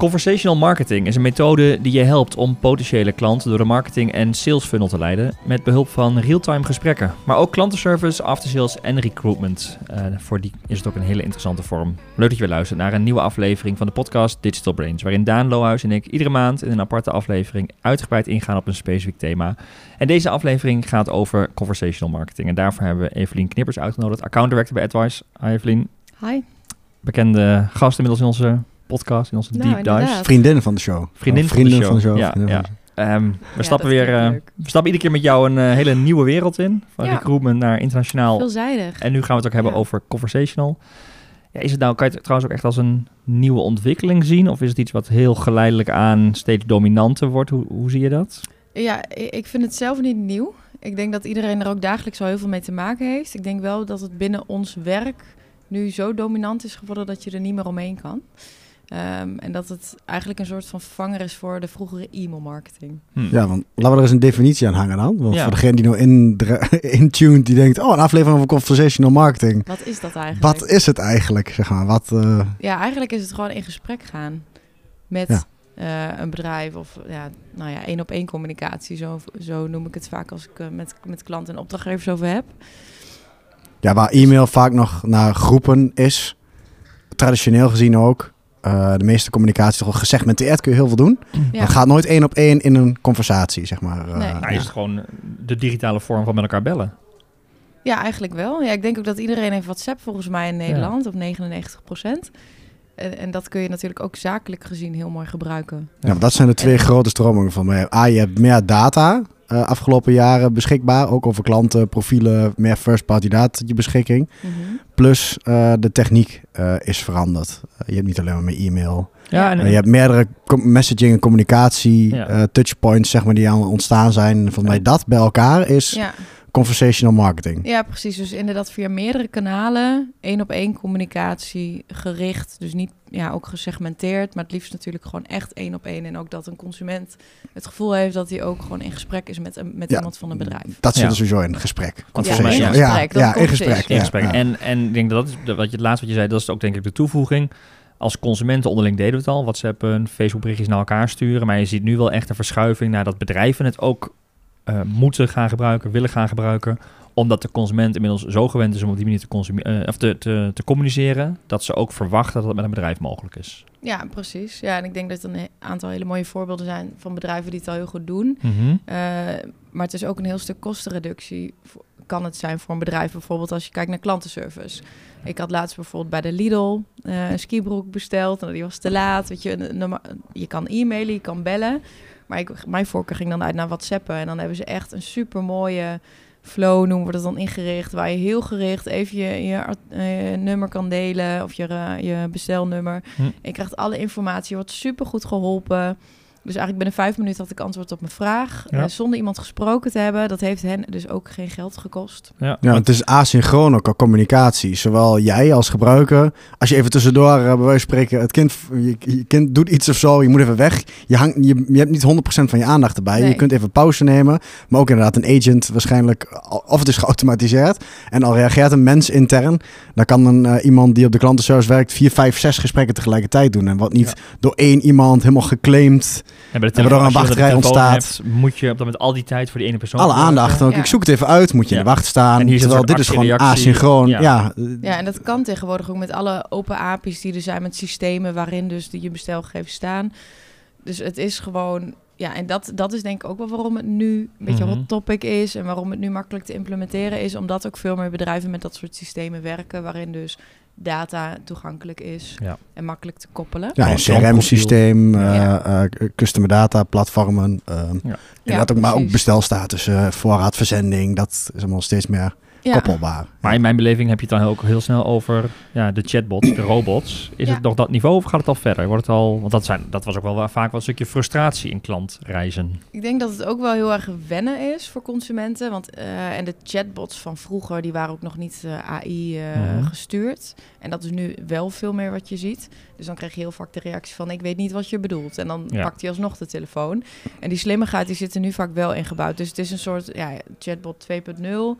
Conversational marketing is een methode die je helpt om potentiële klanten door de marketing en sales funnel te leiden met behulp van real-time gesprekken. Maar ook klantenservice, aftersales en recruitment. Uh, voor die is het ook een hele interessante vorm. Leuk dat je weer luistert naar een nieuwe aflevering van de podcast Digital Brains, waarin Daan Lohuis en ik iedere maand in een aparte aflevering uitgebreid ingaan op een specifiek thema. En deze aflevering gaat over conversational marketing. En daarvoor hebben we Evelien Knippers uitgenodigd, account director bij AdWise. Hi Evelien. Hi. Bekende gast inmiddels in onze podcast, in onze Nou, deep dives. Vriendin van de show. Vriendin, van, de vrienden show. van de show. Ja. Ehm, we, Ja, stappen weer, eh, we stappen iedere keer met jou een eh, hele nieuwe wereld in. Van Ja. recruitment naar internationaal. Veelzijdig. En nu gaan we het ook hebben Ja. over conversational. Ja, is het nou, kan je het trouwens ook echt als een nieuwe ontwikkeling zien? Of is het iets wat heel geleidelijk aan steeds dominanter wordt? Hoe, hoe zie je dat? Ja, ik vind het zelf niet nieuw. Ik denk dat iedereen er ook dagelijks wel heel veel mee te maken heeft. Ik denk wel dat het binnen ons werk nu zo dominant is geworden dat je er niet meer omheen kan. Ehm, en dat het eigenlijk een soort van vervanger is voor de vroegere e-mail-marketing. Hm. Ja, want laten we er eens een definitie aan hangen dan. Want Ja. voor degene die nou in, intuned, die denkt... Oh, een aflevering over conversational marketing. Wat is dat eigenlijk? Wat is het eigenlijk, zeg maar? Wat, eh, Ja, eigenlijk is het gewoon in gesprek gaan met Ja. eh, een bedrijf of ja, nou ja, één op één communicatie. Zo, zo noem ik het vaak als ik eh, met, met klanten en opdrachtgevers over heb. ja, waar e-mail vaak nog naar groepen is. Traditioneel gezien ook. Eh, de meeste communicatie toch wel gesegmenteerd kun je heel veel doen. Ja. Het gaat nooit één op één in een conversatie, zeg maar. eh, Nee. Nou, ja. is het gewoon de digitale vorm van met elkaar bellen? Ja, eigenlijk wel. Ja, ik denk ook dat iedereen heeft WhatsApp volgens mij in Nederland, op 99 procent. En, en dat kun je natuurlijk ook zakelijk gezien heel mooi gebruiken. Ja, want dat zijn de twee En- grote stromingen van mij. A, je hebt meer data eh, afgelopen jaren beschikbaar. Ook over klanten, profielen, meer first-party data tot je beschikking. Mhm. Plus eh, de techniek eh, is veranderd. Je hebt niet alleen maar meer e-mail. Ja, en, je hebt meerdere messaging en communicatie Ja. eh, touchpoints zeg maar, die aan ontstaan zijn. Van mij dat bij elkaar is Ja, conversational marketing. ja, precies. Dus inderdaad via meerdere kanalen, één op één communicatie gericht. Dus niet ja, ook gesegmenteerd, maar het liefst natuurlijk gewoon echt één op één. En ook dat een consument het gevoel heeft dat hij ook gewoon in gesprek is met, een, met Ja. iemand van een bedrijf. Dat zit Ja. er sowieso in gesprek. Ja, in Conversational. gesprek. ja, in gesprek. in gesprek. En, en ik denk dat, dat is, de- wat je het laatste wat je zei, dat is ook denk ik de toevoeging. Als consumenten onderling deden we het al. WhatsApp, Facebook berichtjes naar elkaar sturen. Maar je ziet nu wel echt een verschuiving naar dat bedrijven het ook eh, moeten gaan gebruiken, willen gaan gebruiken. Omdat de consument inmiddels zo gewend is om op die manier te, consume- eh, of te, te, te communiceren. Dat ze ook verwachten dat het met een bedrijf mogelijk is. Ja, precies. Ja, en ik denk dat er een aantal hele mooie voorbeelden zijn van bedrijven die het al heel goed doen. Mhm. Eh, maar het is ook een heel stuk kostenreductie. Kan het zijn voor een bedrijf bijvoorbeeld als je kijkt naar klantenservice. Ik had laatst bijvoorbeeld bij de Lidl een skibroek besteld. En die was te laat. Weet je, je kan e-mailen, je kan bellen. Maar ik, mijn voorkeur ging dan uit naar WhatsAppen. En dan hebben ze echt een super mooie flow, noemen we dat dan ingericht. Waar je heel gericht even je, je, eh, nummer kan delen. Of je, eh, je bestelnummer. Hm. Je krijgt alle informatie. Je wordt super goed geholpen. Dus eigenlijk binnen vijf minuten had ik antwoord op mijn vraag. Ja. eh, zonder iemand gesproken te hebben. Dat heeft hen dus ook geen geld gekost. Ja, Ja, het is asynchroon ook al communicatie. Zowel jij als gebruiker. Als je even tussendoor, eh, bij wijze van spreken, het kind, je, je kind doet iets of zo, je moet even weg. Je, hangt, je, je hebt niet 100% van je aandacht erbij. Nee. Je kunt even pauze nemen. Maar ook inderdaad een agent waarschijnlijk, of het is geautomatiseerd. En al reageert een mens intern, dan kan een, eh, iemand die op de klantenservice werkt vier, vijf, zes gesprekken tegelijkertijd doen. En wat niet Ja. door één iemand helemaal geclaimd. En bij de En waardoor een als je dan de wachtrij ontstaat. hebt, moet je op dat moment al die tijd voor die ene persoon Alle aandacht. Ook, Ja. Ik zoek het even uit, moet je in de wacht staan. En hier een terwijl soort dit is gewoon asynchroon. Ja. Ja. Ja, en dat kan tegenwoordig ook met alle open API's die er zijn. Met systemen waarin dus die je bestelgegevens staan. Dus het is gewoon... Ja, en dat, dat is denk ik ook wel waarom het nu een beetje Mhm. hot topic is. En waarom het nu makkelijk te implementeren is. Omdat ook veel meer bedrijven met dat soort systemen werken. Waarin dus data toegankelijk is Ja. en makkelijk te koppelen. Ja, een CRM-systeem, Ja. eh, eh, customer data platformen. eh Ja. inderdaad ook, maar ook bestelstatus, eh, voorraad, verzending. Dat is allemaal steeds meer Ja. koppelbaar. Maar in mijn beleving heb je het dan ook heel snel over ja, de chatbots, de robots. Is Ja. het nog dat niveau of gaat het al verder? Wordt het al, want dat, zijn, dat was ook wel vaak wel een stukje frustratie in klantreizen. Ik denk dat het ook wel heel erg wennen is voor consumenten. Want, eh, en de chatbots van vroeger, die waren ook nog niet eh, AI eh, gestuurd. En dat is nu wel veel meer wat je ziet. Dus dan krijg je heel vaak de reactie van, ik weet niet wat je bedoelt. En dan Ja. pakt hij alsnog de telefoon. En die slimmigheid, die zit er nu vaak wel ingebouwd. Dus het is een soort ja, chatbot 2.0.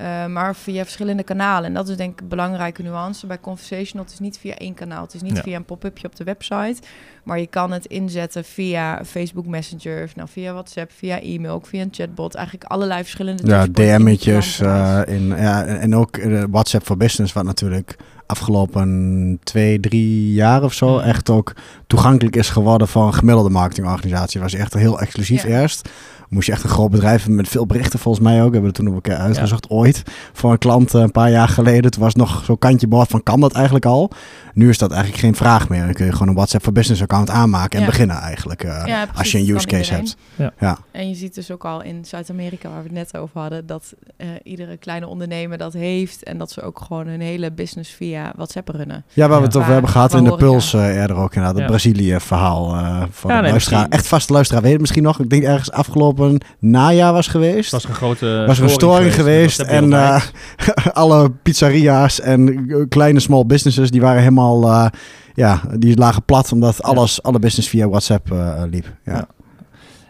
Uh, maar via verschillende kanalen. En dat is denk ik een belangrijke nuance. Bij Conversational, het is niet via één kanaal. Het is niet Ja. via een pop-upje op de website. Maar je kan het inzetten via Facebook Messenger, of nou, via WhatsApp, via e-mail, ook via een chatbot. Eigenlijk allerlei verschillende Ja, DM'tjes eh in, ja, en en ook eh, WhatsApp voor Business, wat natuurlijk afgelopen twee, drie jaar of zo Mhm. echt ook toegankelijk is geworden een gemiddelde marketingorganisatie. Was echt heel exclusief Ja. eerst. Moest je echt een groot bedrijf hebben met veel berichten volgens mij ook. Hebben we het toen nog een keer uitgezocht ooit voor een klant eh, een paar jaar geleden. Toen was nog zo'n kantje boord van kan dat eigenlijk al? Nu is dat eigenlijk geen vraag meer. Dan kun je gewoon een WhatsApp voor Business account aanmaken en Ja. beginnen eigenlijk. eh, Ja, als je een use case iedereen. hebt. En je ziet dus ook al in Zuid-Amerika, waar we het net over hadden, dat eh, iedere kleine ondernemer dat heeft. En dat ze ook gewoon hun hele business via WhatsApp runnen. Ja, waar we het over hebben gehad in de. Puls eh, eerder ook inderdaad. Het Ja. Brazilië-verhaal eh voor Ja, de nee, luisteraar. misschien- Echt vaste luisteraar weet het misschien nog. Ik denk ergens afgelopen najaar was geweest. Het was een grote was een storing geweest, en eh, alle pizzeria's en kleine small businesses die waren helemaal eh, ja die lagen plat omdat alles alle business via WhatsApp eh, liep. Ja. Ja.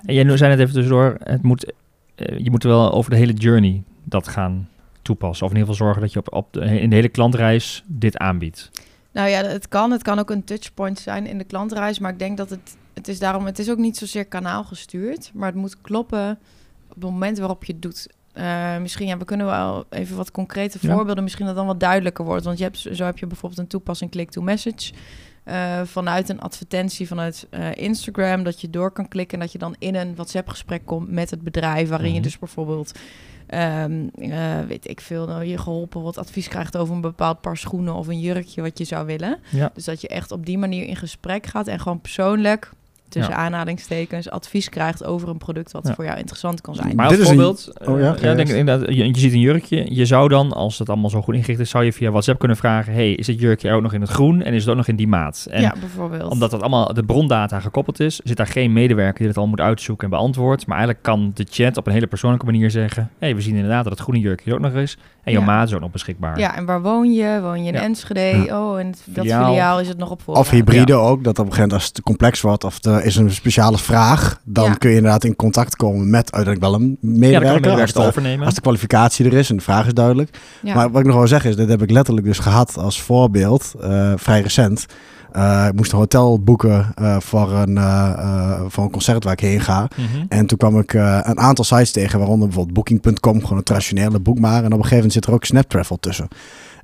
En jij zei net even tussendoor, het moet, je moet wel over de hele journey dat gaan toepassen. Of in ieder geval zorgen dat je op, op de, in de hele klantreis dit aanbiedt. Nou ja, het kan. Het kan ook een touchpoint zijn in de klantreis. Maar ik denk dat het, het is daarom, het is ook niet zozeer kanaal gestuurd. Maar het moet kloppen op het moment waarop je het doet. Eh, misschien, ja, we kunnen wel even wat concrete Ja. voorbeelden. Misschien dat dan wat duidelijker wordt. Want je hebt, zo heb je bijvoorbeeld een toepassing click-to-message. Eh, vanuit een advertentie vanuit eh, Instagram, dat je door kan klikken en dat je dan in een WhatsApp-gesprek komt met het bedrijf, waarin je Mhm. dus bijvoorbeeld Ehm, eh, weet ik veel, nou, je geholpen wat advies krijgt over een bepaald paar schoenen of een jurkje wat je zou willen. Ja. Dus dat je echt op die manier in gesprek gaat en gewoon persoonlijk, tussen Ja. aanhalingstekens, advies krijgt over een product wat Ja. voor jou interessant kan zijn. Maar Dit als is een- voorbeeld, Oh eh, ja, denk, inderdaad, je, je ziet een jurkje. Je zou dan, als het allemaal zo goed ingericht is, zou je via WhatsApp kunnen vragen: hey, is dit jurkje ook nog in het groen en is het ook nog in die maat? En ja, bijvoorbeeld. omdat dat allemaal de brondata gekoppeld is, zit daar geen medewerker die het al moet uitzoeken en beantwoordt. Maar eigenlijk kan de chat op een hele persoonlijke manier zeggen: hey, we zien inderdaad dat het groene jurkje ook nog is. En jouw Ja. maat is ook nog beschikbaar. Ja, en waar woon je? Woon je in Ja. Enschede? Oh, en dat Filiaal. filiaal. is het nog op voorraad. Of hybride ook, dat op een gegeven moment als het te complex wordt of er is een speciale vraag, dan Ja. kun je inderdaad in contact komen met uiteindelijk wel een Ja, dan kan de medewerker. als, de, overnemen. als de kwalificatie er is en de vraag is duidelijk. Ja. Maar wat ik nog wil zeggen is, dit heb ik letterlijk dus gehad als voorbeeld, eh, vrij recent. Eh, ik moest een hotel boeken eh, voor, een, eh, eh, voor een concert waar ik heen ga. Mhm. En toen kwam ik eh, een aantal sites tegen, waaronder bijvoorbeeld Booking.com, gewoon een traditionele boekmaker. En op een gegeven moment zit er ook Snaptravel tussen.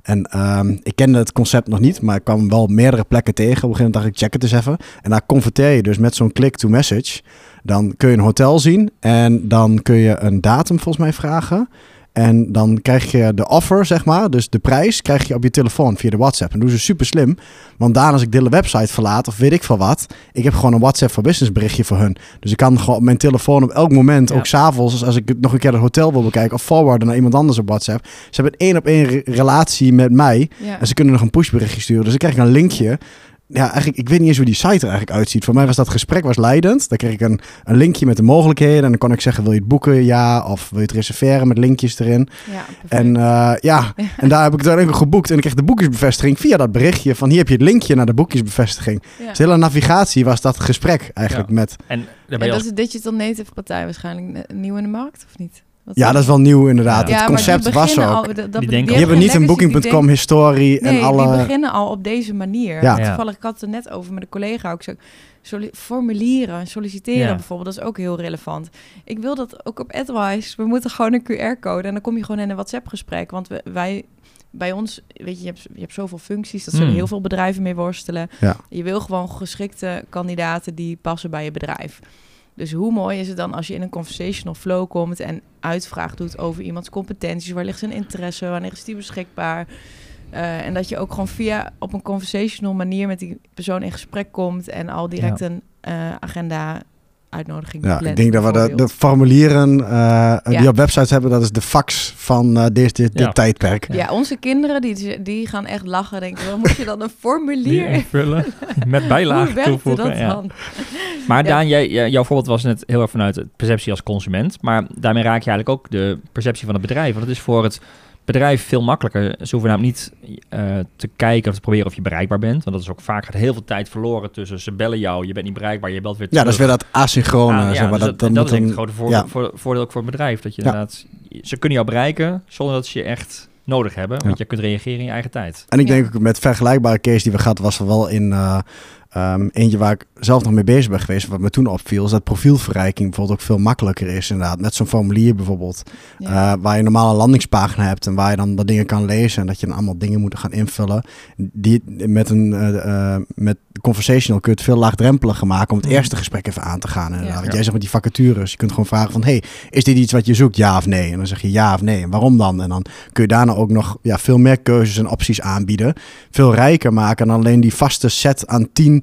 En ehm, ik kende het concept nog niet, maar ik kwam wel meerdere plekken tegen. Op een gegeven moment dacht ik, check het eens even. En daar converteer je dus met zo'n click-to-message. Dan kun je een hotel zien en dan kun je een datum volgens mij vragen. En dan krijg je de offer, zeg maar, dus de prijs, krijg je op je telefoon via de WhatsApp. En dat doen ze super slim, want daarna als ik de website verlaat of weet ik veel wat, ik heb gewoon een WhatsApp voor business berichtje voor hun. Dus ik kan gewoon op mijn telefoon op elk moment, Ja. ook s'avonds, als ik nog een keer het hotel wil bekijken of forwarden naar iemand anders op WhatsApp. Ze hebben een één op één re- relatie met mij ja. en ze kunnen nog een pushberichtje sturen. Dus dan krijg ik een linkje. Ja, eigenlijk, ik weet niet eens hoe die site er eigenlijk uitziet. Voor mij was dat gesprek was leidend. Dan kreeg ik een, een linkje met de mogelijkheden. En dan kon ik zeggen, wil je het boeken? Ja. Of wil je het reserveren met linkjes erin? ja, En eh, ja, en daar heb ik het dan ook geboekt. En ik kreeg de boekjesbevestiging via dat berichtje van hier heb je het linkje naar de boekjesbevestiging. ja. Dus de hele navigatie was dat gesprek eigenlijk met... En En je dat als is Digital Native partij waarschijnlijk eh, nieuw in de markt, of niet? Wat Ja, dat is wel nieuw inderdaad. Ja, het concept was beginnen ook. al- dat- dat- Die denken- Die hebben niet een booking.com historie en Nee, alle... die beginnen al op deze manier. Ja. Ja. Toevallig, ik had het er net over met een collega ook. Zo, soli- formulieren, solliciteren Ja. bijvoorbeeld, dat is ook heel relevant. Ik wil dat ook op AdWise. We moeten gewoon een QR-code en dan kom je gewoon in een WhatsApp-gesprek. Want we, wij, bij ons, weet je, je hebt, je hebt zoveel functies, dat zullen Hmm. heel veel bedrijven mee worstelen. Ja. Je wil gewoon geschikte kandidaten die passen bij je bedrijf. Dus hoe mooi is het dan als je in een conversational flow komt en uitvraag doet over iemands competenties, waar ligt zijn interesse, wanneer is die beschikbaar? Eh, en dat je ook gewoon via op een conversational manier met die persoon in gesprek komt en al direct een eh, agenda uitnodiging Ja, plant, ik denk dat we de, de formulieren eh, die op websites hebben, dat is de fax van eh dit, dit, dit Ja. tijdperk. Ja, onze kinderen die, die gaan echt lachen. Denken, wel, moet je dan een formulier invullen met bijlagen toevoegen. dat ja. dan? Maar Ja. Daan, jij, jij- jouw voorbeeld was net heel erg vanuit de perceptie als consument. Maar daarmee raak je eigenlijk ook de perceptie van het bedrijf. Want het is voor het bedrijf veel makkelijker. Ze hoeven namelijk niet eh, te kijken of te proberen of je bereikbaar bent. Want dat is ook vaak gaat heel veel tijd verloren tussen ze bellen jou, je bent niet bereikbaar, je belt weer Ja, terug. dat is weer dat asynchrone. Ah, ja, zeg maar, dus dat, dat, is denk ik een- het grote voordeel, ja. voor, voordeel ook voor het bedrijf. Dat je Ja. inderdaad ze kunnen jou bereiken zonder dat ze je echt nodig hebben. Want Ja. je kunt reageren in je eigen tijd. En ik Ja. denk ook met vergelijkbare case die we gehad, was er wel in eh, ehm, eentje waar ik zelf nog mee bezig ben geweest. Wat me toen opviel, is dat profielverrijking bijvoorbeeld ook veel makkelijker is inderdaad. Met zo'n formulier bijvoorbeeld, Ja. eh, waar je een landingspagina hebt en waar je dan dat dingen kan lezen en dat je dan allemaal dingen moet gaan invullen. Die met een eh, eh, met conversational kun je het veel laagdrempeliger maken om het Mhm. eerste gesprek even aan te gaan. Inderdaad. Ja. Want jij zegt met die vacatures, je kunt gewoon vragen van, hey, is dit iets wat je zoekt, ja of nee? En dan zeg je ja of nee. En waarom dan? En dan kun je daarna ook nog ja, veel meer keuzes en opties aanbieden. Veel rijker maken dan alleen die vaste set aan tien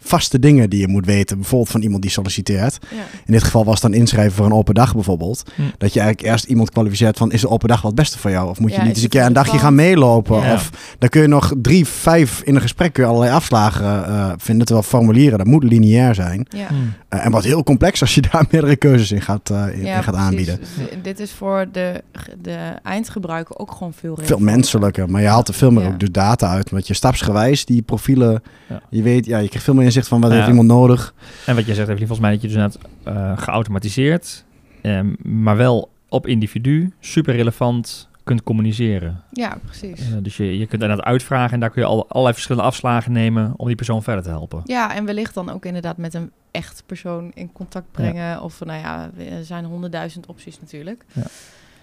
vaste dingen die je moet weten. Bijvoorbeeld van iemand die solliciteert. Ja. In dit geval was het dan inschrijven voor een open dag bijvoorbeeld. Hm. Dat je eigenlijk eerst iemand kwalificeert van is de open dag wat het beste voor jou? Of moet je Ja, niet eens een keer een dagje gaan meelopen? Ja. Of dan kun je nog drie, vijf in een gesprek kun je allerlei afslagen eh, vinden. Terwijl formulieren, dat moet lineair zijn. Ja. Hmm. Eh, en wat heel complex als je daar meerdere keuzes in gaat, eh, in, in Ja, gaat aanbieden. Dus di- dit is voor de, de eindgebruiker ook gewoon veel Veel menselijker, maar je haalt er veel meer Ja. ook dus data uit. Want je stapsgewijs, die profielen, Ja. je weet, ja, je krijgt veel meer inzicht van wat Ja. heeft iemand nodig. En wat jij zegt, Evelien, volgens mij dat je dus inderdaad eh, geautomatiseerd, ehm, maar wel op individu, super relevant kunt communiceren. Ja, precies. Eh, dus je, je kunt inderdaad uitvragen en daar kun je al, allerlei verschillende afslagen nemen om die persoon verder te helpen. Ja, en wellicht dan ook inderdaad met een echt persoon in contact brengen. Of nou ja, er zijn honderdduizend opties natuurlijk.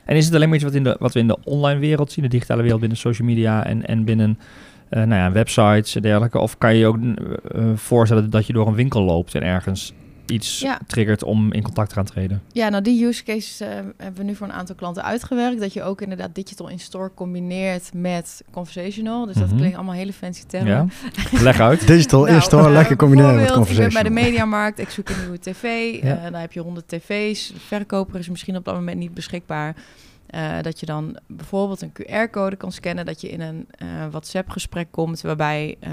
En is het alleen maar iets wat, in de, wat we in de online wereld zien, de digitale wereld binnen social media en, en binnen eh, nou ja, websites en dergelijke? Of kan je je ook eh, voorstellen dat je door een winkel loopt en ergens iets Ja. triggert om in contact te gaan treden? Ja, nou die use cases eh, hebben we nu voor een aantal klanten uitgewerkt. Dat je ook inderdaad digital in-store combineert met conversational. Dus dat Mhm. klinkt allemaal hele fancy termen. Ja? Leg uit. Digital Nou, in-store, eh, lekker combineren met bijvoorbeeld, Ik ben bij de mediamarkt, ik zoek een nieuwe tv. Ja. eh, daar heb je 100 tv's. De verkoper is misschien op dat moment niet beschikbaar. Eh, dat je dan bijvoorbeeld een QR-code kan scannen. Dat je in een eh, WhatsApp-gesprek komt waarbij, eh,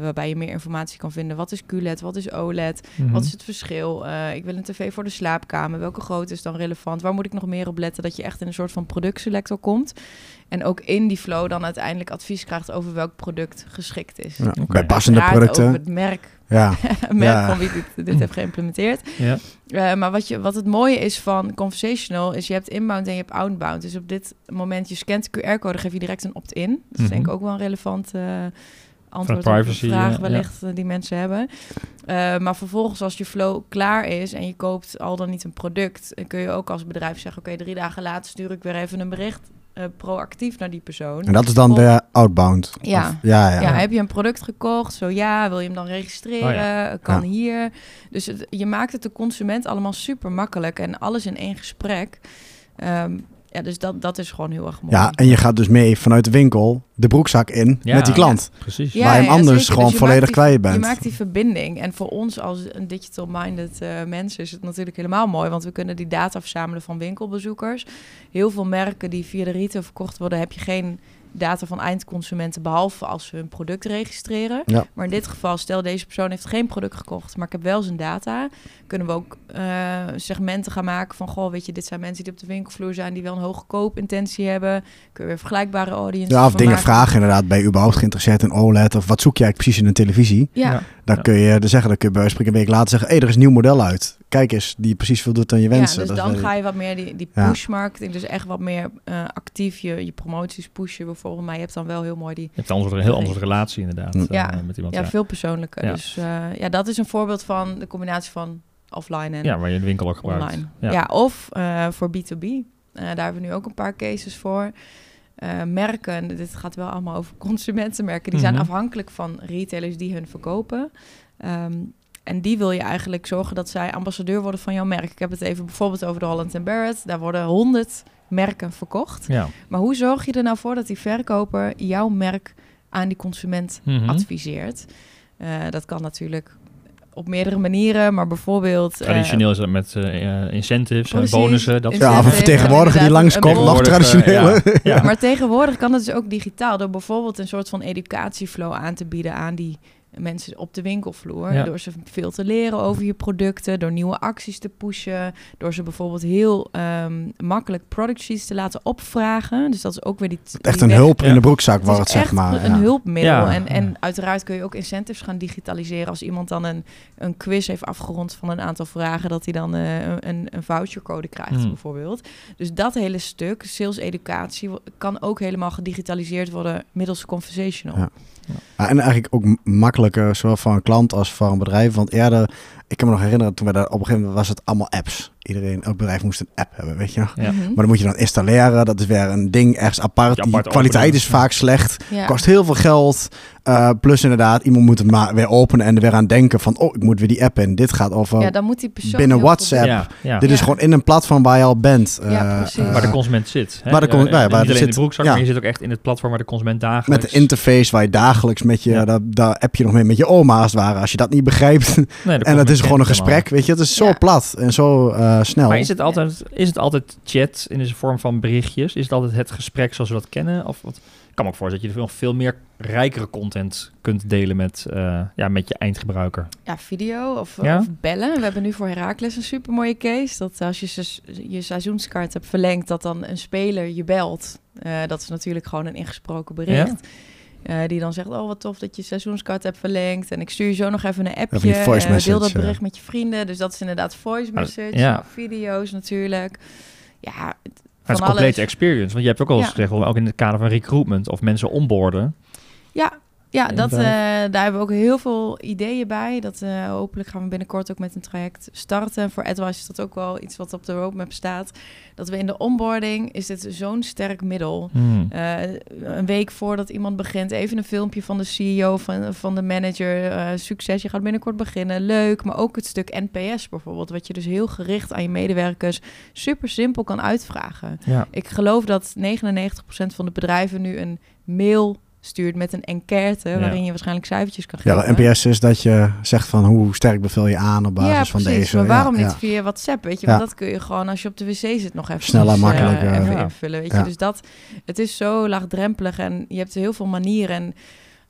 waarbij je meer informatie kan vinden. Wat is QLED, wat is OLED, Mhm. wat is het verschil? Ik wil een tv voor de slaapkamer. Welke grootte is dan relevant? Waar moet ik nog meer op letten? Dat je echt in een soort van productselector komt. En ook in die flow dan uiteindelijk advies krijgt over welk product geschikt is. Ja. Bij passende producten. Over het merk, Ja, merk Ja. van wie dit, dit heeft geïmplementeerd. Ja. Eh, maar wat, je, wat het mooie is van Conversational is je hebt inbound en je hebt outbound. Dus op dit moment je scant de QR-code, geef je direct een opt-in. Dat is Mhm. denk ik ook wel een relevant eh, antwoord privacy, op een vraag wellicht eh, die mensen hebben. Eh, maar vervolgens als je flow klaar is en je koopt al dan niet een product, dan kun je ook als bedrijf zeggen, oké, drie dagen later stuur ik weer even een bericht eh, proactief naar die persoon. en dat is dan de outbound. Ja. Of- ja, ja. Ja, heb je een product gekocht? Zo ja, wil je hem dan registreren? Oh ja. Kan Ja. hier. Dus het- je maakt het de consument allemaal super makkelijk en alles in één gesprek. Ehm, ja, dus dat, dat is gewoon heel erg mooi. Ja, en je gaat dus mee vanuit de winkel de broekzak in Ja. met die klant. Precies. Ja, waar je hem anders zeker. gewoon Dus je volledig die- kwijt bent. Je maakt die verbinding. En voor ons als een digital-minded eh mensen is het natuurlijk helemaal mooi. Want we kunnen die data verzamelen van winkelbezoekers. Heel veel merken die via de retail verkocht worden, heb je geen data van eindconsumenten, behalve als ze hun product registreren. Ja. Maar in dit geval, stel deze persoon heeft geen product gekocht, maar ik heb wel zijn data, kunnen we ook eh, segmenten gaan maken van, goh, weet je, dit zijn mensen die op de winkelvloer zijn, die wel een hoge koopintentie hebben. Kun je weer vergelijkbare audience Ja, of dingen maken. vragen inderdaad. Ben je überhaupt geïnteresseerd in OLED? Of wat zoek eigenlijk precies in een televisie? Ja, Ja. Dan kun je dus zeggen, dan kun je bij spreken een week later zeggen... hé, er is een nieuw model uit. Kijk eens, die precies voldoet aan je wensen. Ja, dus dan ga je wat meer die, die Ja. push-marketing, dus echt wat meer eh, actief je, je promoties pushen bijvoorbeeld. Maar je hebt dan wel heel mooi die, Je hebt anders een heel andere relatie inderdaad Ja. met iemand. ja, Ja, veel persoonlijker. Ja. Dus eh, ja, dat is een voorbeeld van de combinatie van offline en Ja, waar je de winkel ook gebruikt. online. Ja. Ja, of eh, voor B2B. Eh, daar hebben we nu ook een paar cases voor. Eh, merken, dit gaat wel allemaal over consumentenmerken, die Mhm. zijn afhankelijk van retailers die hun verkopen. Ehm, en die wil je eigenlijk zorgen dat zij ambassadeur worden van jouw merk. Ik heb het even bijvoorbeeld over de Holland Barrett. Daar worden honderd merken verkocht. Ja. Maar hoe zorg je er nou voor dat die verkoper jouw merk aan die consument Mhm. adviseert? Eh, dat kan natuurlijk op meerdere manieren, maar bijvoorbeeld... eh, Traditioneel is dat met eh, incentives, en Precies. bonussen. Dat Ja, Ja, of vertegenwoordiger die langskomt, nog ja. Ja. Maar tegenwoordig kan het dus ook digitaal door bijvoorbeeld een soort van educatieflow aan te bieden aan die mensen op de winkelvloer. Ja. Door ze veel te leren over je producten, door nieuwe acties te pushen, door ze bijvoorbeeld heel ehm, makkelijk product sheets te laten opvragen. Dus dat is ook weer die... Echt die een weg- hulp Ja. in de broekzak, het waar is het zeg maar. een ja. hulpmiddel. Ja. En, en uiteraard kun je ook incentives gaan digitaliseren. Als iemand dan een, een quiz heeft afgerond van een aantal vragen, dat hij dan eh, een, een vouchercode krijgt, Hmm. bijvoorbeeld. Dus dat hele stuk, sales educatie, wo- kan ook helemaal gedigitaliseerd worden middels conversational. En eigenlijk ook makkelijker, zowel voor een klant als voor een bedrijf. Want eerder, ik kan me nog herinneren, toen we daar op een gegeven moment was het allemaal apps. Iedereen, elk bedrijf moest een app hebben, weet je nog. Ja. Mhm. Maar dan moet je dan installeren. Dat is weer een ding ergens apart. Ja, Die kwaliteit openen. is vaak slecht. Ja. Kost heel veel geld. Uh, plus inderdaad, iemand moet het maar weer openen en er weer aan denken van... oh, ik moet weer die app in. Dit gaat over... ja, dan moet die persoon binnen WhatsApp. doen. Ja, ja. Dit is gewoon in een platform waar je al bent. Uh, precies. uh, waar de consument zit. Hè? waar de con- Eh, ja, waar niet alleen in zit- de broekzak, ja. maar je zit ook echt in het platform waar de consument met dagelijks... de interface waar je dagelijks met je... Ja. Daar, daar app je nog mee met je oma als het ware. Als je dat niet begrijpt. Nee, en dat consument is gewoon een gesprek, weet je. Het is zo Ja. plat en zo uh, snel. Maar is het, altijd, is het altijd chat in de vorm van berichtjes? Is het altijd het gesprek zoals we dat kennen? Of wat? Ik kan me ook voorstellen dat je nog veel meer rijkere content kunt delen met, eh, ja, met je eindgebruiker. Ja, video of, Ja? of bellen. We hebben nu voor Heracles een super mooie case. Dat als je se- je seizoenskaart hebt verlengd, dat dan een speler je belt. Eh, dat is natuurlijk gewoon een ingesproken bericht. Eh, die dan zegt, oh wat tof dat je seizoenskaart hebt verlengd. En ik stuur je zo nog even een appje. Even voice Eh, message, deel dat ja. bericht met je vrienden. Dus dat is inderdaad voice Maar- message. ja. Video's natuurlijk. Ja, het- Het is een complete alles. experience. Want je hebt ook al eens Ja. gezegd, wel, ook in het kader van recruitment of mensen onboorden. Ja, ja dat, eh, daar hebben we ook heel veel ideeën bij. Dat, eh, hopelijk gaan we binnenkort ook met een traject starten. Voor AdWise is dat ook wel iets wat op de roadmap staat. Dat we in de onboarding, is dit zo'n sterk middel. Eh, een week voordat iemand begint, even een filmpje van de CEO, van, van de manager. succes, je gaat binnenkort beginnen. Leuk, maar ook het stuk NPS bijvoorbeeld. Wat je dus heel gericht aan je medewerkers super simpel kan uitvragen. Ja. Ik geloof dat 99% van de bedrijven nu een mail stuurt met een enquête... Ja. waarin je waarschijnlijk cijfertjes kan Ja, geven. de NPS is dat je zegt van hoe sterk beveel je aan op basis ja, van deze. Maar waarom ja, niet ja. via WhatsApp, weet je? Ja. Want dat kun je gewoon als je op de wc zit nog even Sneller, makkelijker. even Ja. invullen, weet Ja. je? Dus dat, het is zo laagdrempelig en je hebt heel veel manieren. En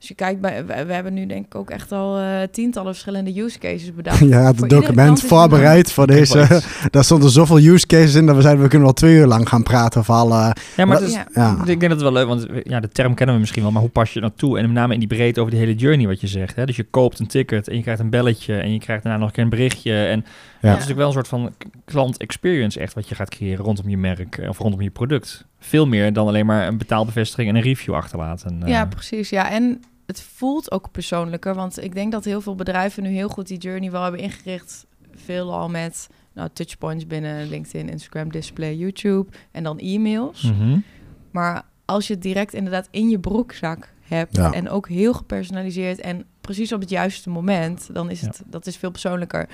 als je kijkt, bij, we, we hebben nu denk ik ook echt al eh, tientallen verschillende use cases bedacht. Ja, het document er voorbereid voor deze. Daar stonden zoveel use cases in dat we zeiden we kunnen wel twee uur lang gaan praten over alle. Ja, maar is, Ja. Ja. ik denk dat het wel leuk want ja, de term kennen we misschien wel, maar hoe pas je er naartoe? En met name in die breedte over die hele journey wat je zegt. Hè? Dus je koopt een ticket en je krijgt een belletje en je krijgt daarna nog een keer een berichtje. En Ja. dat is natuurlijk wel een soort van klant experience echt wat je gaat creëren rondom je merk eh, of rondom je product. Veel meer dan alleen maar een betaalbevestiging en een review achterlaten. eh. Ja, precies. Ja, en het voelt ook persoonlijker. Want ik denk dat heel veel bedrijven nu heel goed die journey wel hebben ingericht. Veelal met nou, touchpoints binnen LinkedIn, Instagram, display, YouTube en dan e-mails. Mhm. Maar als je het direct inderdaad in je broekzak hebt Ja. en ook heel gepersonaliseerd en precies op het juiste moment, dan is Ja. het dat is veel persoonlijker.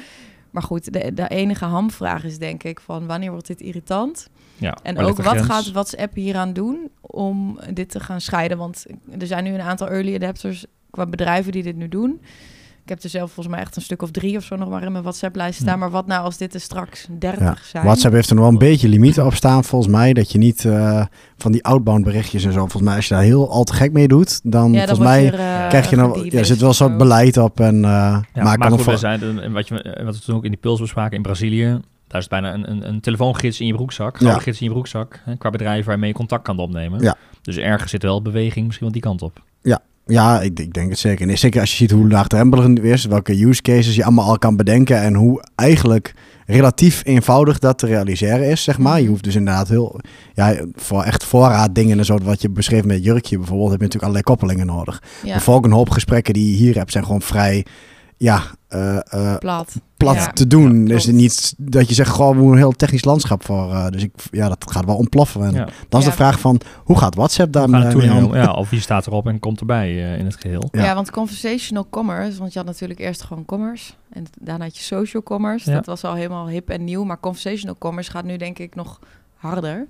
Maar goed, de, de enige hamvraag is denk ik van wanneer wordt dit irritant? Ja, En ook wat grens? gaat WhatsApp hieraan doen om dit te gaan scheiden? Want er zijn nu een aantal early adapters qua bedrijven die dit nu doen. Ik heb er zelf volgens mij echt een stuk of drie of zo nog maar in mijn WhatsApp-lijst staan. Maar wat nou als dit er straks 30 Ja. zijn? WhatsApp heeft er nog wel een beetje limieten op staan volgens mij. Dat je niet eh, van die outbound berichtjes en zo. Volgens mij als je daar heel al te gek mee doet, dan ja, volgens mij er, eh, krijg je nou, ja, er zit wel een soort beleid op. En, eh, Ja, maar maar, kan goed, voor... zijn, en wat, je, wat we toen ook in die puls bespraken in Brazilië, daar is bijna een, een, een telefoongids in je broekzak, Ja. een gids in je broekzak, hè, qua bedrijf waarmee je contact kan opnemen. Ja. Dus ergens zit wel beweging misschien wel die kant op. Ja, ik, ik denk het zeker. Nee, zeker als je ziet hoe laagdrempelig het is, welke use cases je allemaal al kan bedenken en hoe eigenlijk relatief eenvoudig dat te realiseren is, zeg maar. Je Mhm. hoeft dus inderdaad heel, ja, voor echt voorraad dingen en zo, wat je beschreef met jurkje bijvoorbeeld, heb je natuurlijk allerlei koppelingen nodig. Ja, Bijvoorbeeld een hoop gesprekken die je hier hebt, zijn gewoon vrij, ja, eh, eh, plat. plat Ja. te doen. Ja, dus niet dat je zegt, gewoon we moeten een heel technisch landschap voor. eh, dus ik, ja, dat gaat wel ontploffen. En Ja. dan is Ja. de vraag van, hoe gaat WhatsApp daar We gaan naartoe mee om? nemen. Ja, of wie staat erop en komt erbij in het geheel. Ja. Ja. want conversational commerce, want je had natuurlijk eerst gewoon commerce en daarna had je social commerce. Ja. Dat was al helemaal hip en nieuw, maar conversational commerce gaat nu denk ik nog harder.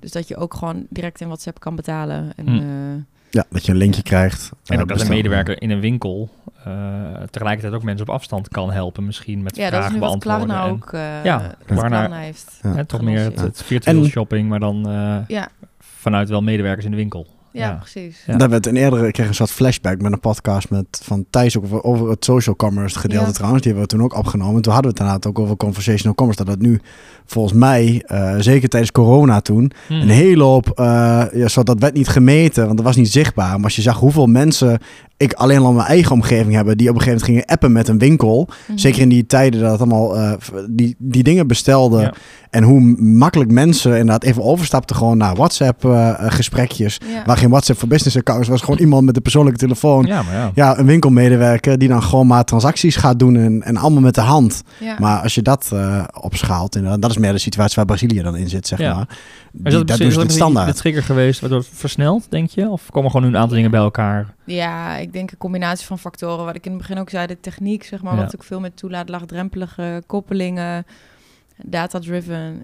Dus dat je ook gewoon direct in WhatsApp kan betalen. En, Hm. eh, Ja, dat je een linkje krijgt. En ook dat een medewerker in een winkel tegelijkertijd ook mensen op afstand kan helpen. Misschien met ja, dat is vragen nu wat beantwoorden. Klarna en, ook uh, Ja, Klarna- Klarna heeft. Ja. hè, toch meer het, virtueel En- shopping, maar dan eh, Ja, vanuit wel medewerkers in de winkel. Ja, Ja. precies. Ja. Dat werd een eerdere, ik kreeg een soort flashback met een podcast met, van Thijs ook over, over het social commerce gedeelte Ja. trouwens. Die hebben we toen ook opgenomen. Toen hadden we het inderdaad ook over conversational commerce. Dat het nu volgens mij, eh, zeker tijdens corona toen, Hm. een hele hoop, eh ja, zo, dat werd niet gemeten, want dat was niet zichtbaar. Maar als je zag hoeveel mensen ik alleen al in mijn eigen omgeving hebben, die op een gegeven moment gingen appen met een winkel. Mhm. Zeker in die tijden dat het allemaal eh, die, die dingen bestelden. Ja. En hoe makkelijk mensen inderdaad even overstapten gewoon naar WhatsApp gesprekjes. Ja. Waar geen WhatsApp voor business accounts was. Gewoon iemand met een persoonlijke telefoon. Ja. Ja, maar ja. een winkelmedewerker die dan gewoon maar transacties gaat doen en, en allemaal met de hand. Ja. Maar als je dat eh, opschaalt, inderdaad, dat is meer de situatie waar Brazilië dan in zit, zeg Ja. maar. Die, is dat, dat is het standaard. de trigger geweest waardoor het versnelt, denk je? Of komen gewoon nu een aantal dingen bij elkaar? Ja, ik denk een combinatie van factoren. Wat ik in het begin ook zei, de techniek, zeg maar, Ja. wat ook veel met toelaat, laagdrempelige koppelingen, data-driven,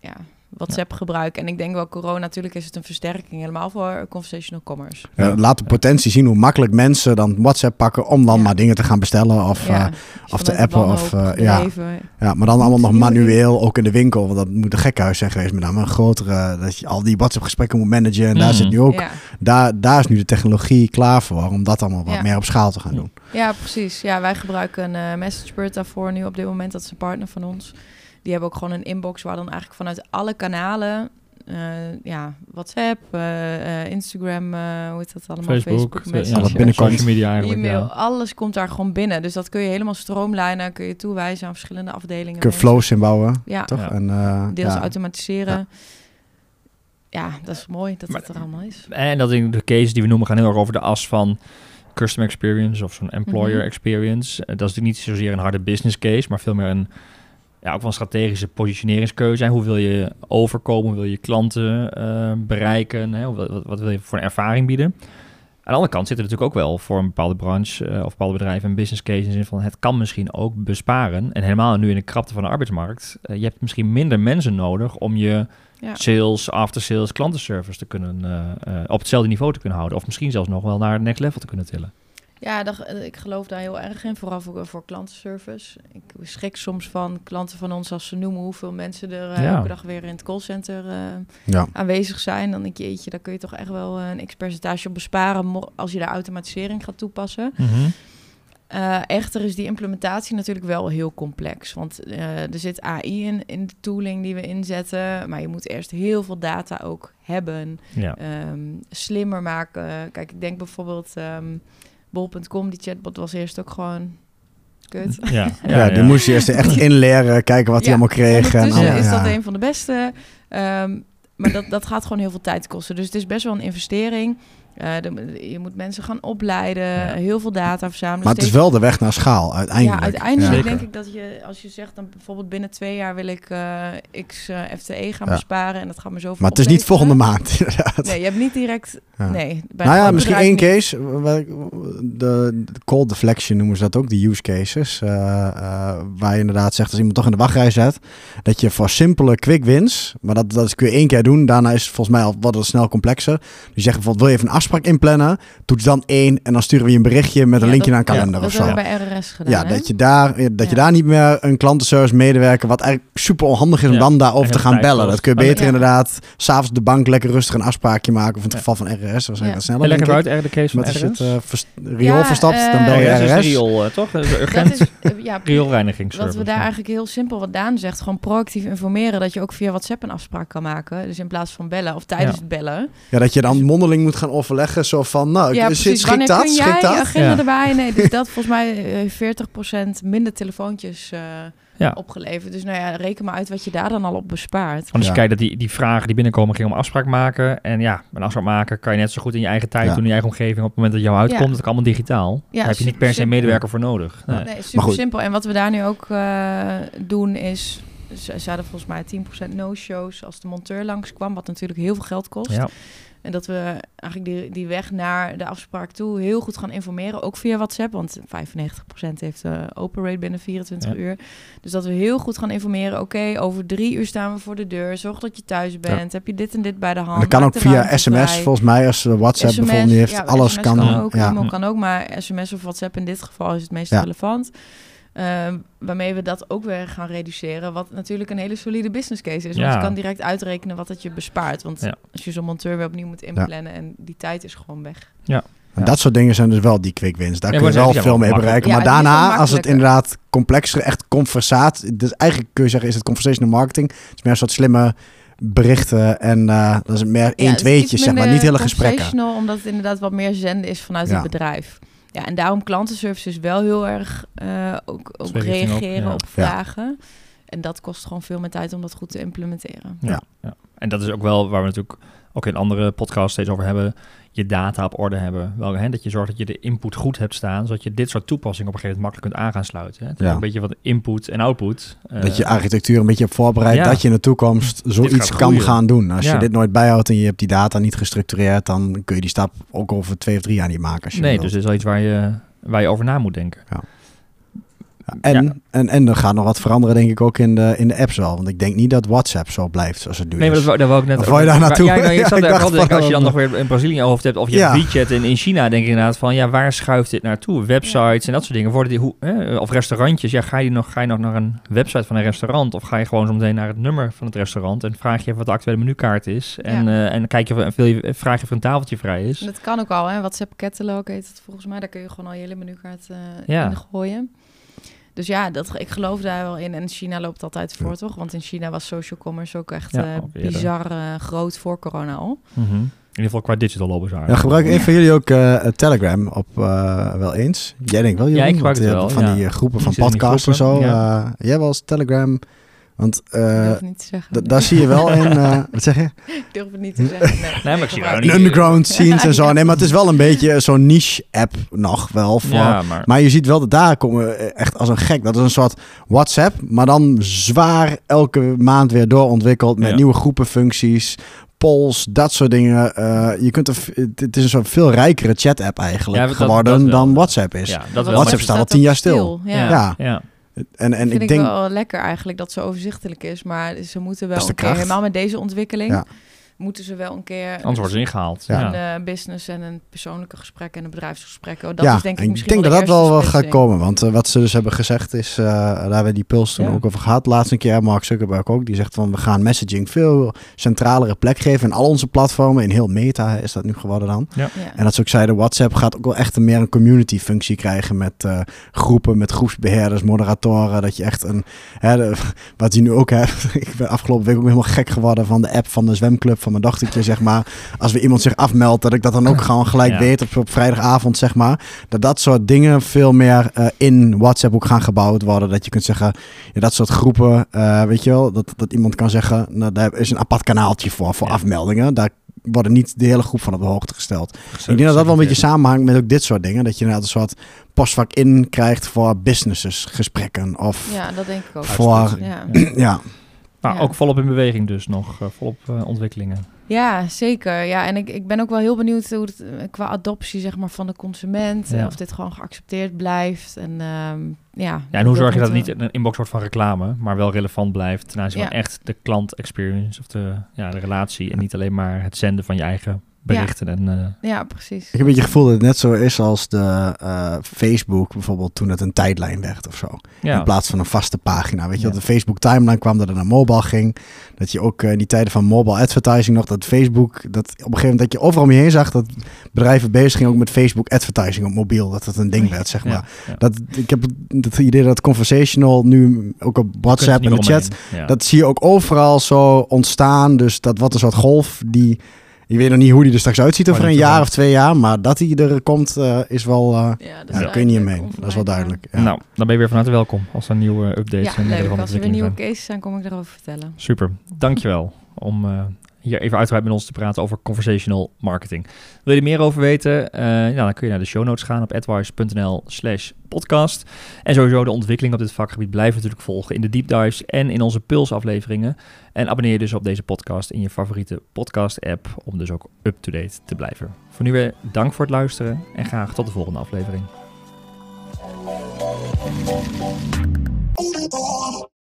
ja, WhatsApp gebruik. En ik denk wel, corona natuurlijk is het een versterking, helemaal voor conversational commerce. Ja, laat de potentie zien hoe makkelijk mensen dan WhatsApp pakken om dan Ja. maar dingen te gaan bestellen. Of, ja, eh, of te appen of, eh, ja. ja, maar dan allemaal nog manueel, ook in de winkel. Want dat moet een gekhuis zijn geweest met name een grotere, dat je al die WhatsApp gesprekken moet managen. En daar Mhm. zit nu ook, Ja. daar, daar is nu de technologie klaar voor om dat allemaal wat Ja. meer op schaal te gaan doen. Ja, precies. Ja, wij gebruiken eh MessageBird daarvoor nu op dit moment. Dat is een partner van ons. Die hebben ook gewoon een inbox waar dan eigenlijk vanuit alle kanalen... eh, ja, WhatsApp, eh, eh, Instagram, hoe heet dat allemaal? Facebook, eh, ja, social media eigenlijk. e-mail, Ja. alles komt daar gewoon binnen. Dus dat kun je helemaal stroomlijnen, kun je toewijzen aan verschillende afdelingen. Kun je flows inbouwen, Ja, toch? Ja. En, eh, deels ja. automatiseren. Ja. dat is mooi dat Maar- het er allemaal is. En dat in de cases die we noemen gaan heel erg over de as van customer experience of zo'n employer Mhm. experience. Dat is natuurlijk niet zozeer een harde business case, maar veel meer een ja, ook een strategische positioneringskeuze. Hè. Hoe wil je overkomen? Hoe wil je klanten eh, bereiken? Hè? Wat, wat wil je voor een ervaring bieden? Aan de andere kant zit er natuurlijk ook wel voor een bepaalde branche eh, of bepaalde bedrijven een business case in de zin van het kan misschien ook besparen. En helemaal nu in de krapte van de arbeidsmarkt. eh, je hebt misschien minder mensen nodig om je Ja. sales, after sales, klantenservice te kunnen op hetzelfde niveau te kunnen houden. Of misschien zelfs nog wel naar het next level te kunnen tillen. Ja, dat, ik geloof daar heel erg in, vooral voor, voor klantenservice. Ik schrik soms van klanten van ons als ze noemen hoeveel mensen er eh, Ja. elke dag weer in het callcenter Ja. aanwezig zijn. Dan denk je, jeetje, daar kun je toch echt wel eh, een x-percentage op besparen als je daar automatisering gaat toepassen. Eh, echter is die implementatie natuurlijk wel heel complex. Want er zit AI in, in de tooling die we inzetten. Maar je moet eerst heel veel data ook hebben. Ja. Ehm, slimmer maken. Kijk, ik denk bijvoorbeeld ehm bol.com, die chatbot was eerst ook gewoon kut. Ja, Ja, die moest je eerst echt inleren, kijken wat hij allemaal kreeg. En allemaal- is dat een van de beste. Ehm, maar dat, dat gaat gewoon heel veel tijd kosten. Dus het is best wel een investering. Eh, de- je moet mensen gaan opleiden, Ja. heel veel data verzamelen. Maar het is wel de weg naar schaal, uiteindelijk. Ja, uiteindelijk Ja. denk ik dat je, als je zegt dan bijvoorbeeld binnen twee jaar wil ik eh, x eh, FTE gaan Ja. besparen en dat gaat me zoveel Maar het is niet volgende maand, inderdaad. Nee, je hebt niet direct. Ja. Nee. bij Nou ja, misschien één niet. case. De, de call deflection noemen ze dat ook, de use cases. eh, eh, waar je inderdaad zegt, als iemand toch in de wachtrij zet, dat je voor simpele quick wins, maar dat, dat kun je één keer doen. Daarna is het volgens mij al wat snel complexer. Dus je zegt bijvoorbeeld, wil je even een afspraak inplannen? Toets dan één en dan sturen we je een berichtje met een Ja, linkje dat- naar een kalender Dat of zo. we bij RRS gedaan. Ja, hè? dat je daar, dat je daar niet meer een klantenservice medewerker, wat eigenlijk super onhandig is om Ja, dan daarover te gaan bellen. Dat kun je Oh, beter ja. inderdaad, s'avonds de bank lekker rustig een afspraakje maken. Of in het Ja. geval van RRS, dat was eigenlijk Ja. sneller. En ik. uit, de case van Met als je het eh, vers- riool verstapt, eh, dan bel je RRS. riool, eh, toch? Dat is Dat urgent is, ja, rioolreinigingsservice. Wat we daar eigenlijk heel simpel, wat Daan zegt, gewoon proactief informeren dat je ook via WhatsApp een afspraak kan maken. Dus in plaats van bellen of tijdens Ja. het bellen. Ja, dat je dan mondeling moet gaan overleggen. Zo van, nou, ja, zit, schikt Wanneer dat? kun jij Schikt dat? agenda Ja. erbij? Nee, dus dat volgens mij eh, 40% minder telefoontjes eh, Ja. opgeleverd. Dus nou ja, reken maar uit wat je daar dan al op bespaart. Want als je Ja. kijkt dat die, die vragen die binnenkomen ging om afspraak maken. En ja, een afspraak maken kan je net zo goed in je eigen tijd Ja. doen, in je eigen omgeving. Op het moment dat jou uitkomt, Ja. dat kan allemaal digitaal. Daar heb je niet per se medewerker voor nodig. Nee. Nee, super Maar goed. simpel. En wat we daar nu ook eh, doen is... Ze ze hadden volgens mij 10% no-shows als de monteur langskwam, wat natuurlijk heel veel geld kost. Ja. En dat we eigenlijk die, die weg naar de afspraak toe heel goed gaan informeren, ook via WhatsApp, want 95% heeft eh open rate binnen 24 Ja. uur. Dus dat we heel goed gaan informeren, oké, over drie uur staan we voor de deur, zorg dat je thuis bent, heb je dit en dit bij de hand. En dat kan maak ook via sms, vrij. volgens mij, als eh, WhatsApp SMS, bijvoorbeeld niet heeft. ja, alles kan. kan ook, ja. kan ook, maar sms of WhatsApp in dit geval is het meest relevant. Eh, waarmee we dat ook weer gaan reduceren. Wat natuurlijk een hele solide business case is. Ja. Want je kan direct uitrekenen wat het je bespaart. Want Ja. als je zo'n monteur weer opnieuw moet inplannen en die tijd is gewoon weg. En Ja. dat soort dingen zijn dus wel die quick wins. Daar Ja, kun je wel veel mee bereiken. Ja, maar daarna, als het inderdaad complexer, echt conversaat. Dus eigenlijk kun je zeggen, is het conversational marketing. Het is meer een soort slimme berichten. En eh dat is meer één, iets zeg maar. Niet hele gesprekken. conversational, Omdat het inderdaad wat meer zenden is vanuit Ja. het bedrijf. Ja, en daarom klantenservice is wel heel erg eh, ook, ook op, reageren ja. op Ja. vragen. En dat kost gewoon veel meer tijd om dat goed te implementeren. Ja. ja. En dat is ook wel waar we natuurlijk ook in andere podcasts steeds over hebben. Je data op orde hebben. Wel, hè, dat je zorgt dat je de input goed hebt staan. Zodat je dit soort toepassingen op een gegeven moment makkelijk kunt aan gaan sluiten. Hè. Ja. Een beetje van input en output. Eh, Dat je architectuur een beetje op voorbereidt. Ja. Dat je in de toekomst zoiets kan gaan doen. Als Ja. je dit nooit bijhoudt en je hebt die data niet gestructureerd. Dan kun je die stap ook over twee of drie jaar niet maken. Als je nee, wilt. dus het is wel iets waar je, waar je over na moet denken. En, Ja. en, en er gaat nog wat veranderen, denk ik, ook in de, in de apps wel. Want ik denk niet dat WhatsApp zo blijft zoals het nu Nee, maar dat, wou- daar wou ik net Of wou je daar naartoe? Ja, nou, ik Ja, zat ik dacht denken, als je dan nog weer in Brazilië in je hoofd hebt, of je Ja. hebt WeChat in, in China, denk je inderdaad van, ja, waar schuift dit naartoe? Websites en dat soort dingen. Worden die, hoe, hè, of restaurantjes, ja, ga je, nog, ga je nog naar een website van een restaurant, of ga je gewoon zo meteen naar het nummer van het restaurant en vraag je even wat de actuele menukaart is, en, Ja. eh, en kijk je, wil je, vraag je of er een tafeltje vrij is. Dat kan ook al, hè? WhatsApp Catalog heet het volgens mij. Daar kun je gewoon al je hele menukaart eh Ja. in gooien. Dus ja, dat, ik geloof daar wel in. En China loopt altijd voor, toch? Want in China was social commerce ook echt Ja, eh, ook bizar eh, groot voor corona al. Mhm. In ieder geval qua digital lopen Ja, gebruik een van jullie ook eh, Telegram op eh, wel eens? Jij denkt wel, Ja, Jeroen, ik gebruik want je het wel, Van ja. die groepen Ik van podcasts en zo. eh, jij wel eens Telegram? Want eh, daar zie je wel in... eh, wat zeg je? Ik durf het niet te zeggen. Nee, Nee, maar ik zie niet- underground scenes en zo. Nee, maar het is wel een beetje zo'n niche-app nog wel. Voor, Ja, maar, Maar je ziet wel dat daar komen we echt als een gek. Dat is een soort WhatsApp, maar dan zwaar elke maand weer doorontwikkeld met Ja. nieuwe groepenfuncties, polls, dat soort dingen. Eh, je kunt er, het het is een soort veel rijkere chat-app eigenlijk Ja, dat- geworden dat dan WhatsApp is. ja, dat wel. WhatsApp staat al tien jaar stil. Ja. Ja. En, en vind ik ik, denk, wel lekker eigenlijk dat ze overzichtelijk is. Maar ze moeten wel helemaal met deze ontwikkeling, Ja. Moeten ze wel een keer Anders ze ingehaald. Ja. Eh, business en een persoonlijke gesprek en een bedrijfsgesprek. Oh, dat ja, is denk ik en misschien denk dat wel dat de wel gaat komen. Want eh, wat ze dus hebben gezegd is, eh, daar hebben we die Puls toen Ja. ook over gehad. Laatst een keer, Mark Zuckerberg ook. Die zegt van, we gaan messaging veel centralere plek geven in al onze platformen. In heel meta is dat nu geworden dan. Ja. En dat ze ook zeiden, WhatsApp gaat ook wel echt een meer een community functie krijgen met eh, groepen, met groepsbeheerders, moderatoren. Dat je echt een, hè, de- wat je nu ook hebt. ik ben afgelopen week ook helemaal gek geworden van de app van de zwemclub van mijn dochtertje, zeg maar. Als we iemand zich afmeldt, dat ik dat dan ook gewoon gelijk Ja. weet op, op vrijdagavond, zeg maar. Dat dat soort dingen veel meer eh, in WhatsApp ook gaan gebouwd worden. Dat je kunt zeggen, ja, dat soort groepen, eh, weet je wel, dat, dat iemand kan zeggen, nou, daar is een apart kanaaltje voor, voor Ja. afmeldingen. Daar worden niet de hele groep van op de hoogte gesteld. Ik denk dat dat wel een beetje samenhangt met ook dit soort dingen. Dat je inderdaad een soort postvak in krijgt voor businesses, gesprekken. Of ja, dat denk ik ook. Voor- Ja. ja, Maar Ja. ook volop in beweging dus nog, eh, volop eh, ontwikkelingen. Ja, zeker. Ja, en ik, ik ben ook wel heel benieuwd hoe het eh, qua adoptie zeg maar, van de consument. Ja. Of dit gewoon geaccepteerd blijft. En, ehm, ja, Ja, en hoe zorg je dat het niet een inbox wordt van reclame, maar wel relevant blijft ten aanzien van echt de klant experience of de, ja, de relatie en niet alleen maar het zenden van je eigen berichten. En, eh, Ja, precies. ik heb een beetje het gevoel dat het net zo is als de eh, Facebook bijvoorbeeld toen het een tijdlijn werd of zo. ja. In plaats van een vaste pagina. Weet je, Ja. dat de Facebook timeline kwam dat het naar mobile ging. Dat je ook eh, in die tijden van mobile advertising nog, dat Facebook, dat op een gegeven moment dat je overal om je heen zag dat bedrijven bezig gingen ook met Facebook advertising op mobiel. Dat het een ding werd, zeg maar. ja, ja. Dat, ik heb het idee dat conversational nu ook op WhatsApp en de er chat. Ja. dat zie je ook overal zo ontstaan. Dus dat wordt een soort golf die, je weet nog niet hoe die er straks uitziet over een jaar of twee jaar. Maar dat die er komt eh, is wel, eh, Ja, dat ja, daar kun je niet omheen. Dat is wel duidelijk. Ja. Nou, dan ben je weer van harte welkom als er nieuwe updates Ja, en leuk. Als er weer nieuwe zijn. cases zijn, kom ik daarover vertellen. Super, dankjewel om eh, hier even uitgebreid met ons te praten over conversational marketing. Wil je er meer over weten? Eh, nou, dan kun je naar de show notes gaan op advice.nl slash podcast. En sowieso de ontwikkeling op dit vakgebied blijven natuurlijk volgen in de deep dives en in onze Puls afleveringen. En abonneer je dus op deze podcast in je favoriete podcast app om dus ook up-to-date te blijven. Voor nu weer dank voor het luisteren en graag tot de volgende aflevering.